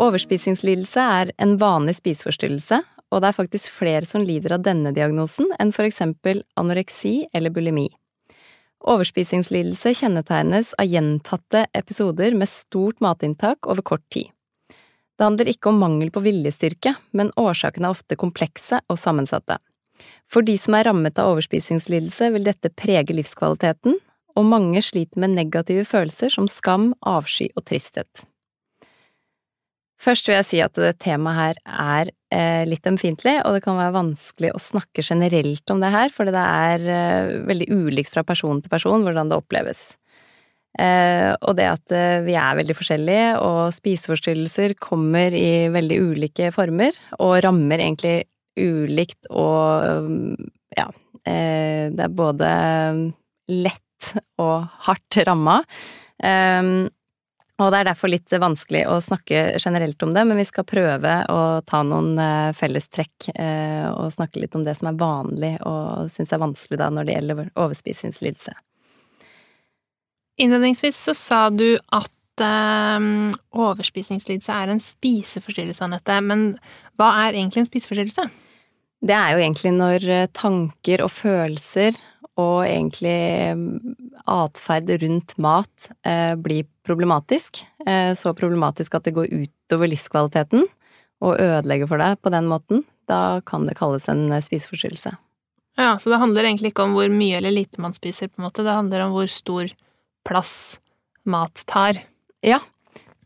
Overspisingslidelse er en vanlig spiseforstyrrelse, og det er faktisk flere som lider av denne diagnosen enn for eksempel anoreksi eller bulimi. Overspisingslidelse kjennetegnes av gjentatte episoder med stort matinntak over kort tid. Det handler ikke om mangel på viljestyrke, men årsakene er ofte komplekse og sammensatte. For de som er rammet av overspisingslidelse, vil dette prege livskvaliteten, og mange sliter med negative følelser som skam, avsky og tristhet. Først vil jeg si at det temaet her er eh, litt ømfintlig, og det kan være vanskelig å snakke generelt om det her, fordi det er eh, veldig ulikt fra person til person hvordan det oppleves. Eh, og det at eh, vi er veldig forskjellige, og spiseforstyrrelser kommer i veldig ulike former, og rammer egentlig ulikt og ja, eh, det er både lett og hardt ramma. Eh, og det er derfor litt vanskelig å snakke generelt om det, men vi skal prøve å ta noen eh, fellestrekk eh, og snakke litt om det som er vanlig og syns er vanskelig da når det gjelder overspisingslidelse. Innledningsvis så sa du at um, overspisingslidelse er en spiseforstyrrelse, Anette. Men hva er egentlig en spiseforstyrrelse? Det er jo egentlig når tanker og følelser og egentlig atferd rundt mat eh, blir problematisk. Eh, så problematisk at det går utover livskvaliteten og ødelegger for deg på den måten. Da kan det kalles en eh, spiseforstyrrelse. Ja, så det handler egentlig ikke om hvor mye eller lite man spiser, på en måte. Det handler om hvor stor plass mat tar. Ja,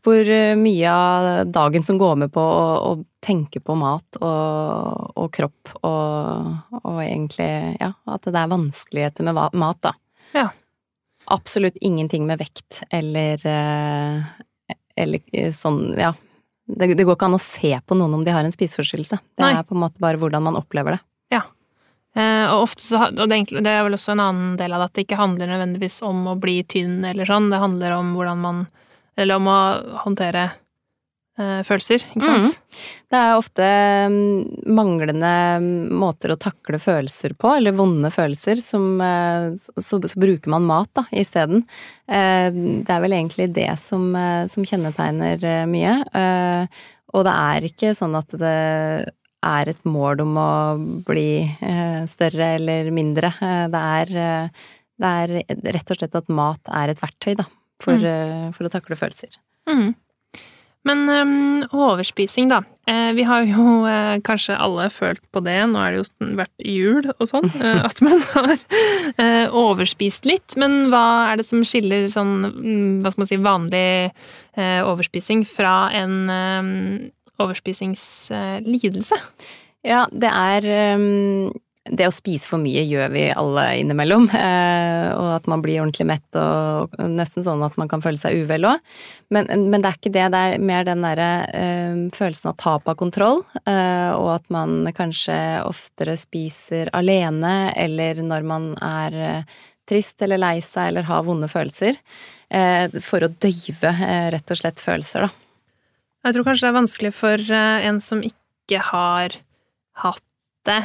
hvor eh, mye av dagen som går med på å, å tenke på mat og, og kropp, og, og, egentlig ja, at det er vanskeligheter med mat, da. Ja. Absolutt ingenting med vekt eller eh, eller eh, sånn, ja. Det, det, går ikke an å se på noen om de har en spiseforstyrrelse. Det Nei. er på en måte bare hvordan man opplever det. Ja. Eh, og så, og det, det, er vel også en annen del av det, at det ikke handler nødvendigvis om å bli tynn eller sånn, det handler om hvordan man eller om å håndtere følelser, ikke sant? Mm. Det er ofte mm, manglende måter å takle følelser på, eller vonde følelser, som eh, så, så, bruker man mat da, isteden. Eh, det er vel egentlig det som, eh, som kjennetegner eh, mye. Eh, og det er ikke sånn at det er et mål om å bli større eller mindre. Det er, det er rett og slett at mat er et verktøy, da for, mm. for å takle følelser. Mm. Men um, overspising, da. Eh, vi har jo eh, kanskje alle følt på det, nå er det jo vært jul og sånn, eh, at man har eh, overspist litt. Men hva er det som skiller sånn, mm, hva skal man si, vanlig eh, overspising fra en um, overspisingslidelse? Ja, det er um det å spise for mye gjør vi alle innimellom, eh, og at man blir ordentlig mett og nesten sånn at man kan føle seg uvel òg. Men, men, det er ikke det, det er mer den derre øh, følelsen av tap av kontroll, øh, og at man kanskje oftere spiser alene, eller når man er trist eller lei seg eller har vonde følelser, for å døyve rett og slett følelser, da. Jeg tror kanskje det er vanskelig for en som ikke har hatt det.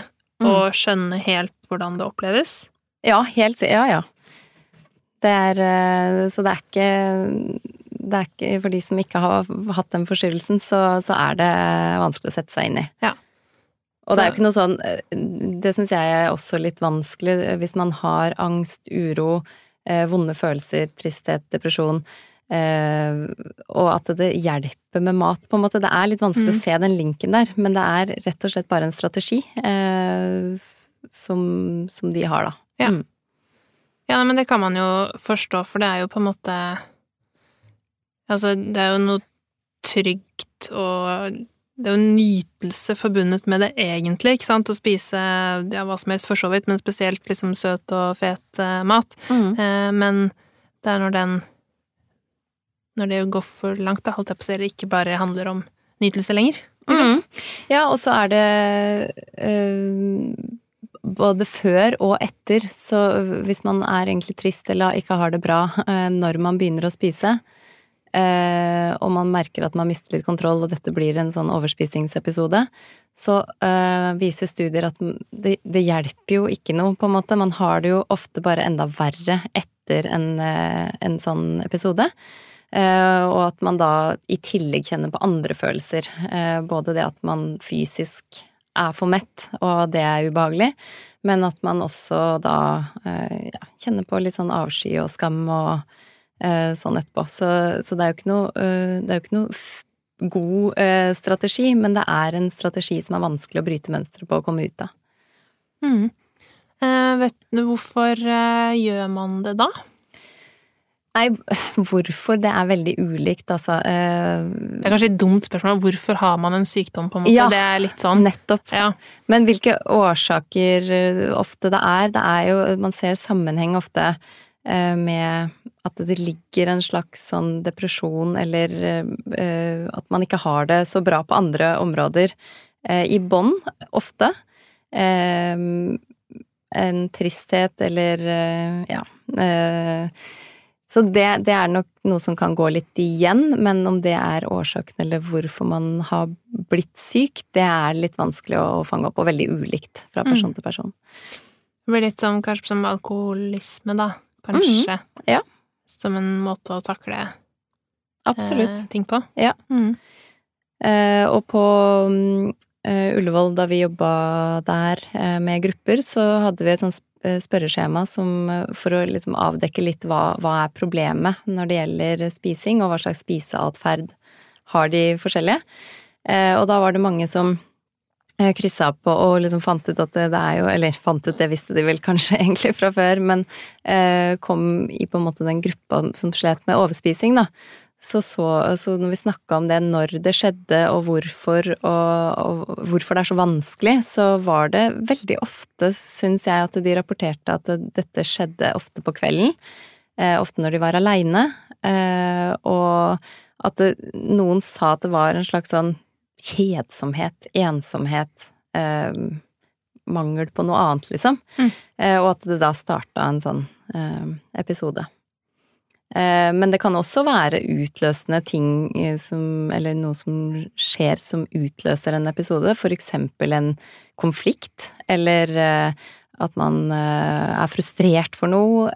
Og skjønne helt hvordan det oppleves? Ja, helt Ja, ja. Det er eh, Så det er ikke det er ikke, For de som ikke har hatt den forstyrrelsen, så, så er det vanskelig å sette seg inn i. Ja. Og det er jo ikke noe sånn eh, Det syns jeg er også litt vanskelig hvis man har angst, uro, eh, vonde følelser, tristhet, depresjon. eh, og at det hjelper med mat, på en måte. Det er litt vanskelig mm. å se den linken der, men det er rett og slett bare en strategi eh, som, som, de har, da. Ja. Mm. ja, men det kan man jo forstå, for det er jo på en måte Altså, det er jo noe trygt og det er jo nytelse forbundet med det, egentlig, ikke sant? Å spise ja, hva som helst, for så vidt, men spesielt liksom søt og fet uh, mat. Mm. men det er når den når det går for langt, da, holdt jeg på å si, eller ikke bare handler om nytelse lenger. Liksom. Mm. Ja, og så er det øh, både før og etter, så hvis man er egentlig trist eller ikke har det bra øh, når man begynner å spise, øh, og man merker at man mister litt kontroll og dette blir en sånn overspisingsepisode, så viser studier at det, det, hjelper jo ikke noe, på en måte. Man har det jo ofte bare enda verre etter en, en sånn episode. Eh, og at man da i tillegg kjenner på andre følelser. Eh, både det at man fysisk er for mett, og det er ubehagelig, men at man også da eh, ja, kjenner på litt sånn avsky og skam og sånn etterpå. Så, så det er jo ikke noe, det er jo ikke noe god strategi, men det er en strategi som er vanskelig å bryte mønsteret på å komme ut av. Mm. Eh, vet du hvorfor gjør man det da? Nei, hvorfor? Det er veldig ulikt, altså. Eh, det er kanskje et dumt spørsmål. Hvorfor har man en sykdom, på en måte? Ja, det er litt sånn. Nettopp. Ja. Men hvilke årsaker eh, ofte det er? Det er jo Man ser sammenheng ofte eh, med at det ligger en slags sånn depresjon, eller at man ikke har det så bra på andre områder, i bånn, ofte. En tristhet eller ja så det, det, er nok noe som kan gå litt igjen, men om det er årsaken eller hvorfor man har blitt syk, det er litt vanskelig å fange opp, og veldig ulikt fra person mm. til person. Det blir litt som kanskje som alkoholisme, da. Kanskje. Mm. Ja. Som en måte å takle Eh, ting på. Ja. Mm. Eh, og på um, Ullevål, da vi jobba der eh, med grupper, så hadde vi et sånt spørreskjema som, eh, for å liksom avdekke litt hva, hva, er problemet når det gjelder spising, og hva slags spiseatferd har de forskjellige. Eh, og da var det mange som kryssa på og liksom fant ut at det er jo Eller fant ut, det visste de vel kanskje egentlig fra før, men kom i på en måte den gruppa som slet med overspising, da. Så, så, så, når vi snakka om det, når det skjedde og hvorfor, og, og, hvorfor det er så vanskelig, så var det veldig ofte, syns jeg, at de rapporterte at dette skjedde ofte på kvelden. Eh, ofte når de var aleine. Eh, og at det, noen sa at det var en slags sånn kjedsomhet, ensomhet, eh, mangel på noe annet, liksom. Mm. Eh, og at det da starta en sånn eh, episode. Eh, men det kan også være utløsende ting som Eller noe som skjer som utløser en episode. For eksempel en konflikt, eller eh, at man eh, er frustrert for noe.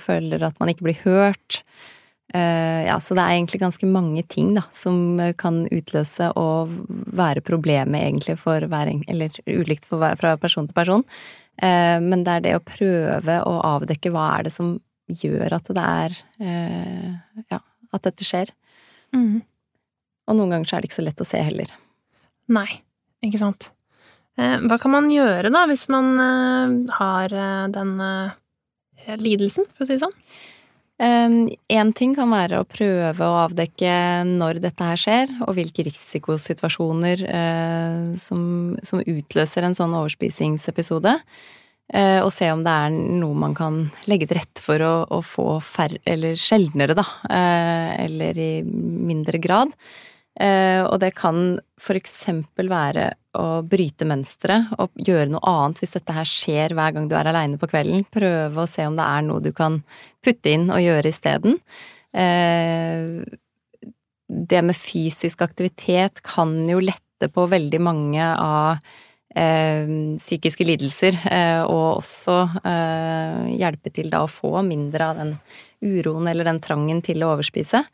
Føler at man ikke blir hørt. Ja, så det er egentlig ganske mange ting da, som kan utløse og være problemet egentlig for hver Eller ulikt hver, fra person til person. Men det er det å prøve å avdekke hva er det som gjør at det er eh, Ja, at dette skjer. Mm. Og noen ganger så er det ikke så lett å se heller. Nei, ikke sant. Eh, hva kan man gjøre da, hvis man eh, har eh, den eh, lidelsen, for å si det sånn? Én ting kan være å prøve å avdekke når dette her skjer, og hvilke risikosituasjoner eh, som, som utløser en sånn overspisingsepisode. Eh, og se om det er noe man kan legge til rette for å, å få færre, eller sjeldnere, da. Eh, eller i mindre grad. Eh, og det kan eksempel være å bryte mønsteret og gjøre noe annet hvis dette her skjer hver gang du er aleine på kvelden. Prøve å se om det er noe du kan putte inn og gjøre isteden. Det med fysisk aktivitet kan jo lette på veldig mange av psykiske lidelser, eh, og også eh, hjelpe til da å få mindre av den uroen eller den trangen til å overspise.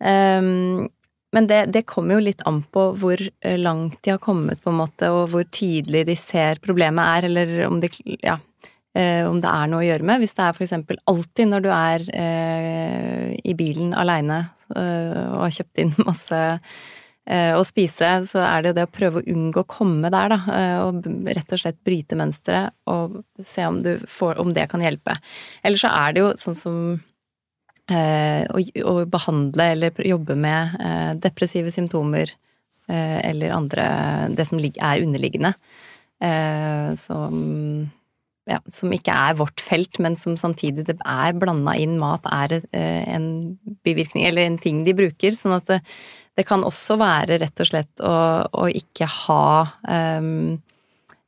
Men det, det kommer jo litt an på hvor langt de har kommet, på en måte, og hvor tydelig de ser problemet er, eller om, de, ja, om det er noe å gjøre med. Hvis det er for eksempel alltid når du er i bilen aleine og har kjøpt inn masse Eh, å spise, så er det jo det å prøve å unngå å komme der, da. Eh, og rett og slett bryte mønsteret og se om, får, om det kan hjelpe. Eller så er det jo sånn som eh, å, behandle eller jobbe med eh, depressive symptomer eh, eller andre Det som er underliggende. Eh, som ja, som ikke er vårt felt, men som samtidig det er blanda inn mat, er en bivirkning, eller en ting de bruker. Sånn at det, det kan også være rett og slett å, å ikke ha um,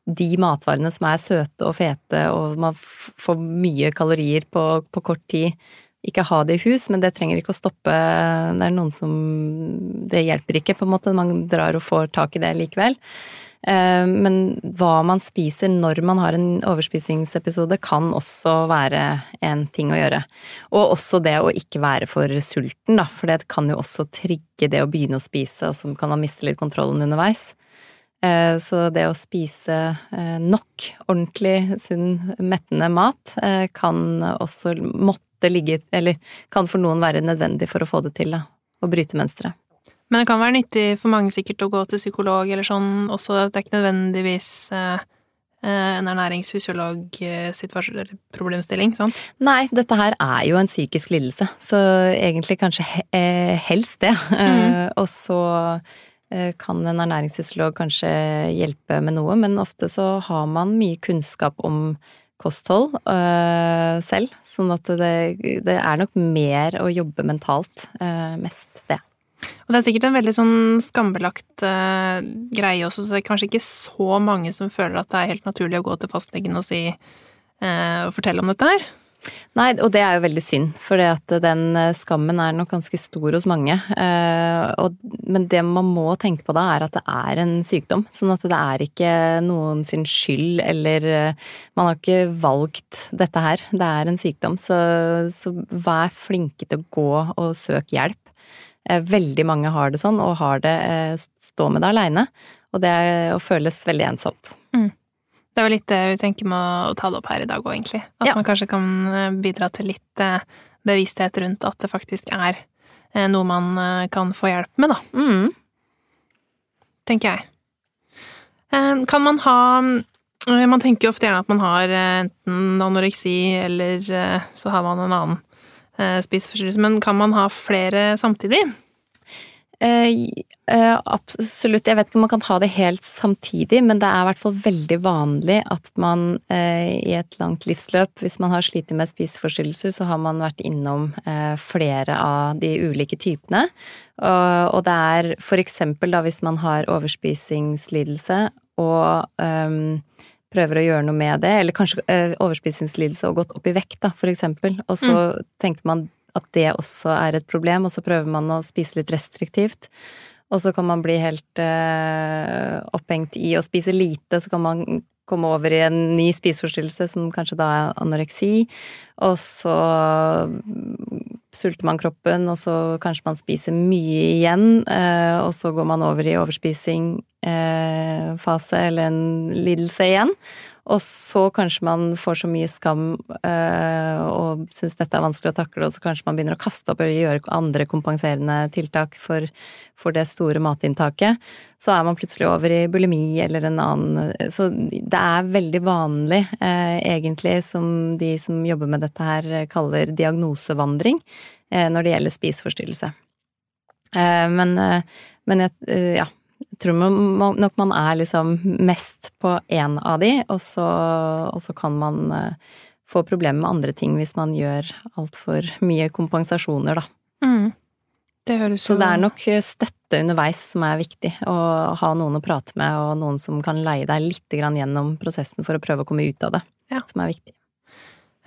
de matvarene som er søte og fete, og man får mye kalorier på, på, kort tid. Ikke ha det i hus, men det trenger ikke å stoppe. Det er noen som Det hjelper ikke, på en måte. Man drar og får tak i det likevel. Eh, men hva man spiser når man har en overspisingsepisode, kan også være en ting å gjøre. Og også det å ikke være for sulten, da, for det kan jo også trigge det å begynne å spise, og så kan man miste litt kontrollen underveis. Eh, så det å spise eh, nok ordentlig sunn, mettende mat kan også måtte ligge Eller kan for noen være nødvendig for å få det til, da. Å bryte mønsteret. Men det kan være nyttig for mange sikkert å gå til psykolog eller sånn også. at Det er ikke nødvendigvis eh, eh en ernæringsfysiolog-problemstilling, sant? Nei, dette her er jo en psykisk lidelse, så egentlig kanskje he helst det. Mm. og så eh, kan en ernæringsfysiolog kanskje hjelpe med noe, men ofte så har man mye kunnskap om kosthold øh, selv, sånn at det, det, er nok mer å jobbe mentalt, øh, mest det. Og det er sikkert en veldig sånn skambelagt uh, greie også, så det er kanskje ikke så mange som føler at det er helt naturlig å gå til fastlegen og si uh, og fortelle om dette her. Nei, og det er jo veldig synd, for den eh, skammen er nok ganske stor hos mange. Uh, og, men det man må tenke på da, er at det er en sykdom. Sånn at det er ikke noen sin skyld, eller man har ikke valgt dette her. Det er en sykdom. Så, så vær flinke til å gå og søke hjelp. Eh, veldig mange har det sånn, og har det eh, stå med det aleine. Og det er og føles veldig ensomt. Mm. Det er jo litt det vi tenker med å ta det opp her i dag òg, egentlig. At ja. man kanskje kan eh, bidra til litt bevissthet rundt at det faktisk er noe man kan få hjelp med, da. Mm. Tenker jeg. Kan man ha Man tenker jo ofte gjerne at man har enten anoreksi, eller så har man en annen spiseforstyrrelse, men kan man ha flere samtidig? Uh, uh, absolutt. Jeg vet ikke om man kan ha det helt samtidig, men det er i hvert fall veldig vanlig at man i et langt livsløp, hvis man har slitt med spiseforstyrrelser, så har man vært innom flere av de ulike typene. og det er for eksempel da hvis man har overspisingslidelse og um, prøver å gjøre noe med det, eller kanskje øh, overspisingslidelse og gått opp i vekt, da, for eksempel, og så mm. tenker man at det også er et problem, og så prøver man å spise litt restriktivt. Og så kan man bli helt eh, opphengt i å spise lite, så kan man komme over i en ny spiseforstyrrelse som kanskje da er anoreksi, og så sulter man kroppen, og så kanskje man spiser mye igjen, eh, og så går man over i overspisingfase eh, eller en lidelse igjen. Og så kanskje man får så mye skam øh, og syns dette er vanskelig å takle, og så kanskje man begynner å kaste opp eller gjøre andre kompenserende tiltak for, for, det store matinntaket. Så er man plutselig over i bulimi eller en annen Så det er veldig vanlig, øh, egentlig, som de som jobber med dette her kaller diagnosevandring øh, når det gjelder spiseforstyrrelse. men, men ja tror man, nok man er liksom mest på én av de, og så, og så kan man uh, få problemer med andre ting hvis man gjør altfor mye kompensasjoner, da. Mm. Det høres Så det er nok støtte underveis som er viktig, å ha noen å prate med, og noen som kan leie deg litt gjennom prosessen for å prøve å komme ut av det, ja. som er viktig.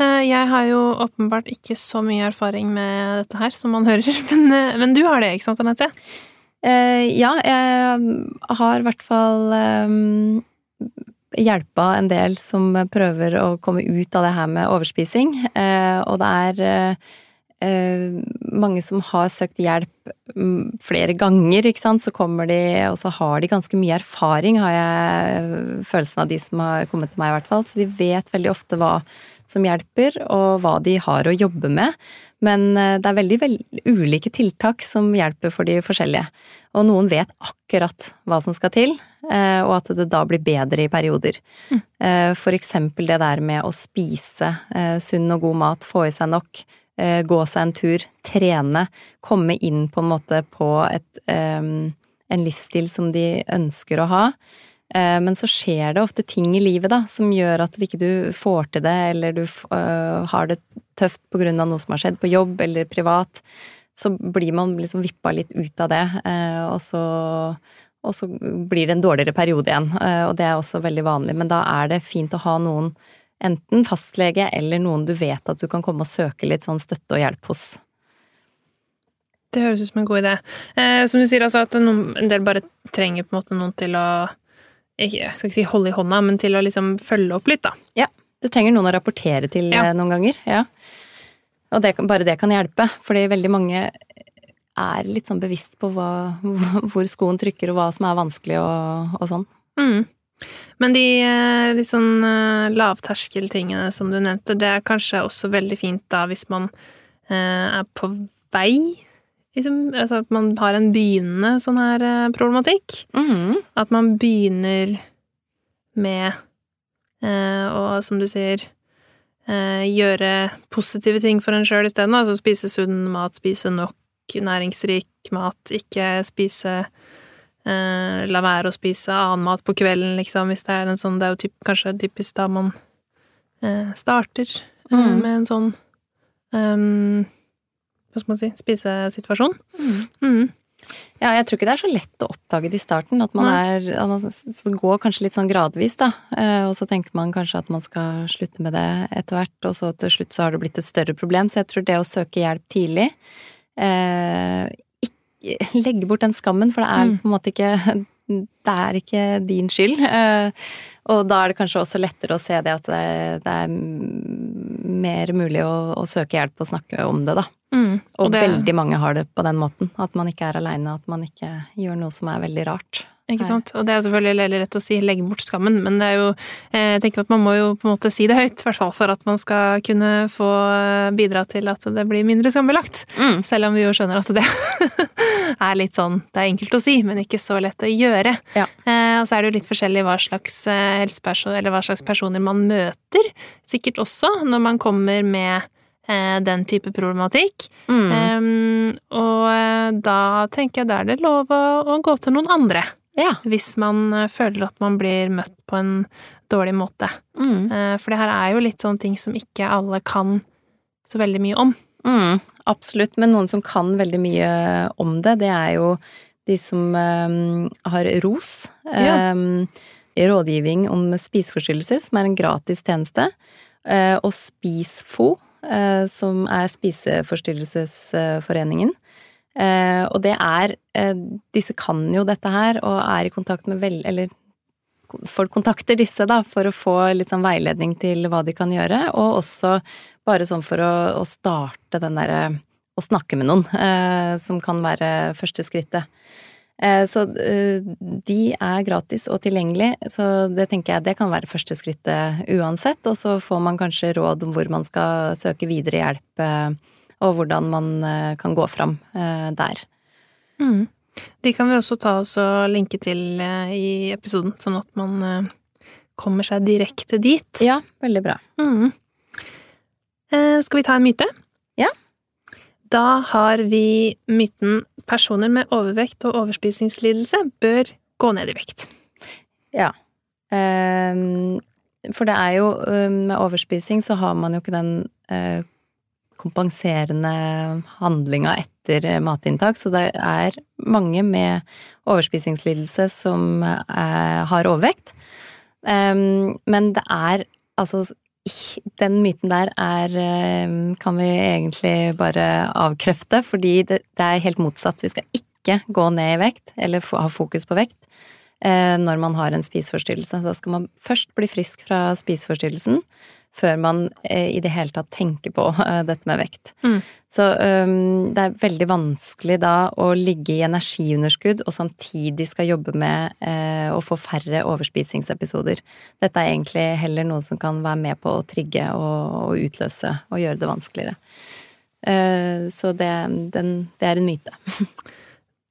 Eh, jeg har jo åpenbart ikke så mye erfaring med dette her, som man hører, men, eh, men du har det, ikke sant, Anette? Eh, ja, jeg har i hvert fall um, hjelpa en del som prøver å komme ut av det her med overspising. Uh, og det er uh, mange som har søkt hjelp flere ganger, ikke sant. Så kommer de, og så har de ganske mye erfaring, har jeg følelsen av de som har kommet til meg, i hvert fall. Så de vet veldig ofte hva som hjelper, og hva de har å jobbe med. Men eh, det er veldig, veldig ulike tiltak som hjelper for de forskjellige. Og noen vet akkurat hva som skal til, eh, og at det da blir bedre i perioder. Mm. Eh, for eksempel det der med å spise sunn og god mat, få i seg nok, gå seg en tur, trene, komme inn på en måte på et, en livsstil som de ønsker å ha. Eh, men så skjer det ofte ting i livet da, som gjør at ikke du får til det, eller du uh, har det tøft på grunn av noe som har skjedd på jobb eller privat. så blir man liksom vippa litt ut av det, eh, og så, og så blir det en dårligere periode igjen. Eh, og det er også veldig vanlig, men da er det fint å ha noen, enten fastlege eller noen du vet at du kan komme og søke litt sånn støtte og hjelp hos. Det høres ut som en god idé. Eh, som du sier, altså at noen, en del bare trenger på en måte noen til å ikke, Jeg skal ikke si holde i hånda, men til å liksom følge opp litt, da. Ja. Du trenger noen å rapportere til Ja. noen ganger. Ja. Og det, bare det kan hjelpe, fordi veldig mange er litt sånn bevisst på hva, hvor skoen trykker og hva som er vanskelig og, og sånn. Mm. Men de eh, litt sånn eh, lavterskeltingene som du nevnte, det er kanskje også veldig fint da hvis man eh, er på vei liksom, Altså at man har en begynnende sånn her problematikk. Mm. At man begynner med å, som du sier, gjøre positive ting for en sjøl isteden. Altså spise sunn mat, spise nok næringsrik mat, ikke spise eh, La være å spise annen mat på kvelden, liksom, hvis det er en sånn Det er jo typ, kanskje typisk da man eh, starter eh, Mm. med en sånn um, Hva skal man si spisesituasjon. Mm. Ja, jeg tror ikke det er så lett å oppdage det i starten. At man er Så går kanskje litt sånn gradvis, da. Eh, Og så tenker man kanskje at man skal slutte med det etter hvert, og så til slutt så har det blitt et større problem. Så jeg tror det å søke hjelp tidlig eh, Legge bort den skammen, for det er Mm. på en måte ikke det er ikke din skyld. Eh, Og da er det kanskje også lettere å se det at det, det er mer mulig å, å søke hjelp og snakke om det, da. Mm. Og, det- veldig mange har det på den måten. At man ikke er aleine, at man ikke gjør noe som er veldig rart. Ikke sant? Og det er selvfølgelig veldig lett å si legge bort skammen, men det er jo eh, Jeg tenker at man må jo på en måte si det høyt, i hvert fall for at man skal kunne få eh, bidra til at det blir mindre skambelagt. Mm. Selv om vi jo skjønner at det er litt sånn Det er enkelt å si, men ikke så lett å gjøre. Ja. Eh, og så er det jo litt forskjellig hva slags helseperson, eller hva slags personer man møter. Sikkert også når man kommer med den type problematikk. Mm. Um, og da tenker jeg da er det lov å, å gå til noen andre ja. hvis man eh, føler at man blir møtt på en dårlig måte. Mm. Eh, For det her er jo litt sånne ting som ikke alle kan så veldig mye om. Mm. Absolutt. Men noen som kan veldig mye om det, det er jo de som um, har ROS. Ja. Um, rådgivning om spiseforstyrrelser, som er en gratis tjeneste. Uh, og SPISFO, uh, som er Spiseforstyrrelsesforeningen. Eh, og det er eh, Disse kan jo dette her, og er i kontakt med vel... Eller folk kontakter disse da, for å få litt sånn veiledning til hva de kan gjøre, og også bare sånn for å, å starte den derre Å snakke med noen, eh, som kan være første skrittet. Eh, så eh, de er gratis og tilgjengelig, så det tenker jeg det kan være første skrittet uansett. Og så får man kanskje råd om hvor man skal søke videre hjelp, eh, og hvordan man eh, kan gå fram eh, der. Mm. De kan vi også ta oss og linke til eh, i episoden, sånn at man kommer seg direkte dit. Ja, veldig bra. Mm. Skal vi ta en myte? Ja. Da har vi myten personer med overvekt og overspisingslidelse bør gå ned i vekt. Ja. Ehm, for det er jo Med overspising så har man jo ikke den kompenserende handlinga etter matinntak, så det er mange med overspisingslidelse som eh, har overvekt. Um, men det er altså den myten der er eh, Kan vi egentlig bare avkrefte, fordi det, det er helt motsatt. Vi skal ikke gå ned i vekt, eller ha fokus på vekt, eh, når man har en spiseforstyrrelse. Da skal man først bli frisk fra spiseforstyrrelsen, før man eh, i det hele tatt tenker på eh, dette med vekt. Mm. Så um, det er veldig vanskelig da å ligge i energiunderskudd og samtidig skal jobbe med uh, å få færre overspisingsepisoder. Dette er egentlig heller noe som kan være med på å trigge og, og utløse og gjøre det vanskeligere. Uh, så det, den, det er en myte.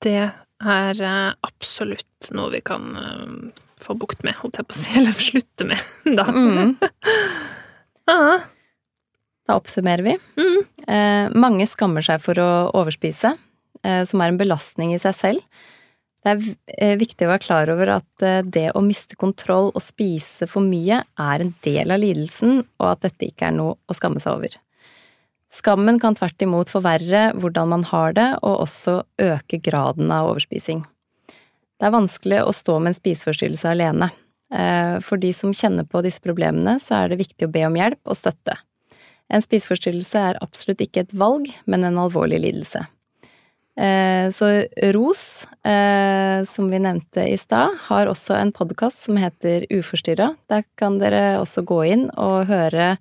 Det er absolutt noe vi kan få bukt med, holdt jeg på å si, eller slutte med, da. Mm. Ah, Da oppsummerer vi. mm. Eh, mange skammer seg for å overspise, eh, som er en belastning i seg selv. Det er eh, viktig å være klar over at eh, det å miste kontroll og spise for mye er en del av lidelsen, og at dette ikke er noe å skamme seg over. Skammen kan tvert imot forverre hvordan man har det, og også øke graden av overspising. Det er vanskelig å stå med en spiseforstyrrelse alene. Eh, for de som kjenner på disse problemene, så er det viktig å be om hjelp og støtte. En spiseforstyrrelse er absolutt ikke et valg, men en alvorlig lidelse. Eh, så ROS, eh, som vi nevnte i stad, har også en podkast som heter Uforstyrra. Der kan dere også gå inn og høre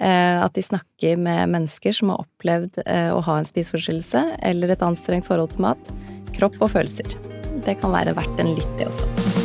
at de snakker med mennesker som har opplevd å ha en spiseforstyrrelse eller et anstrengt forhold til mat, kropp og følelser. Det kan være verdt en lytt, det også.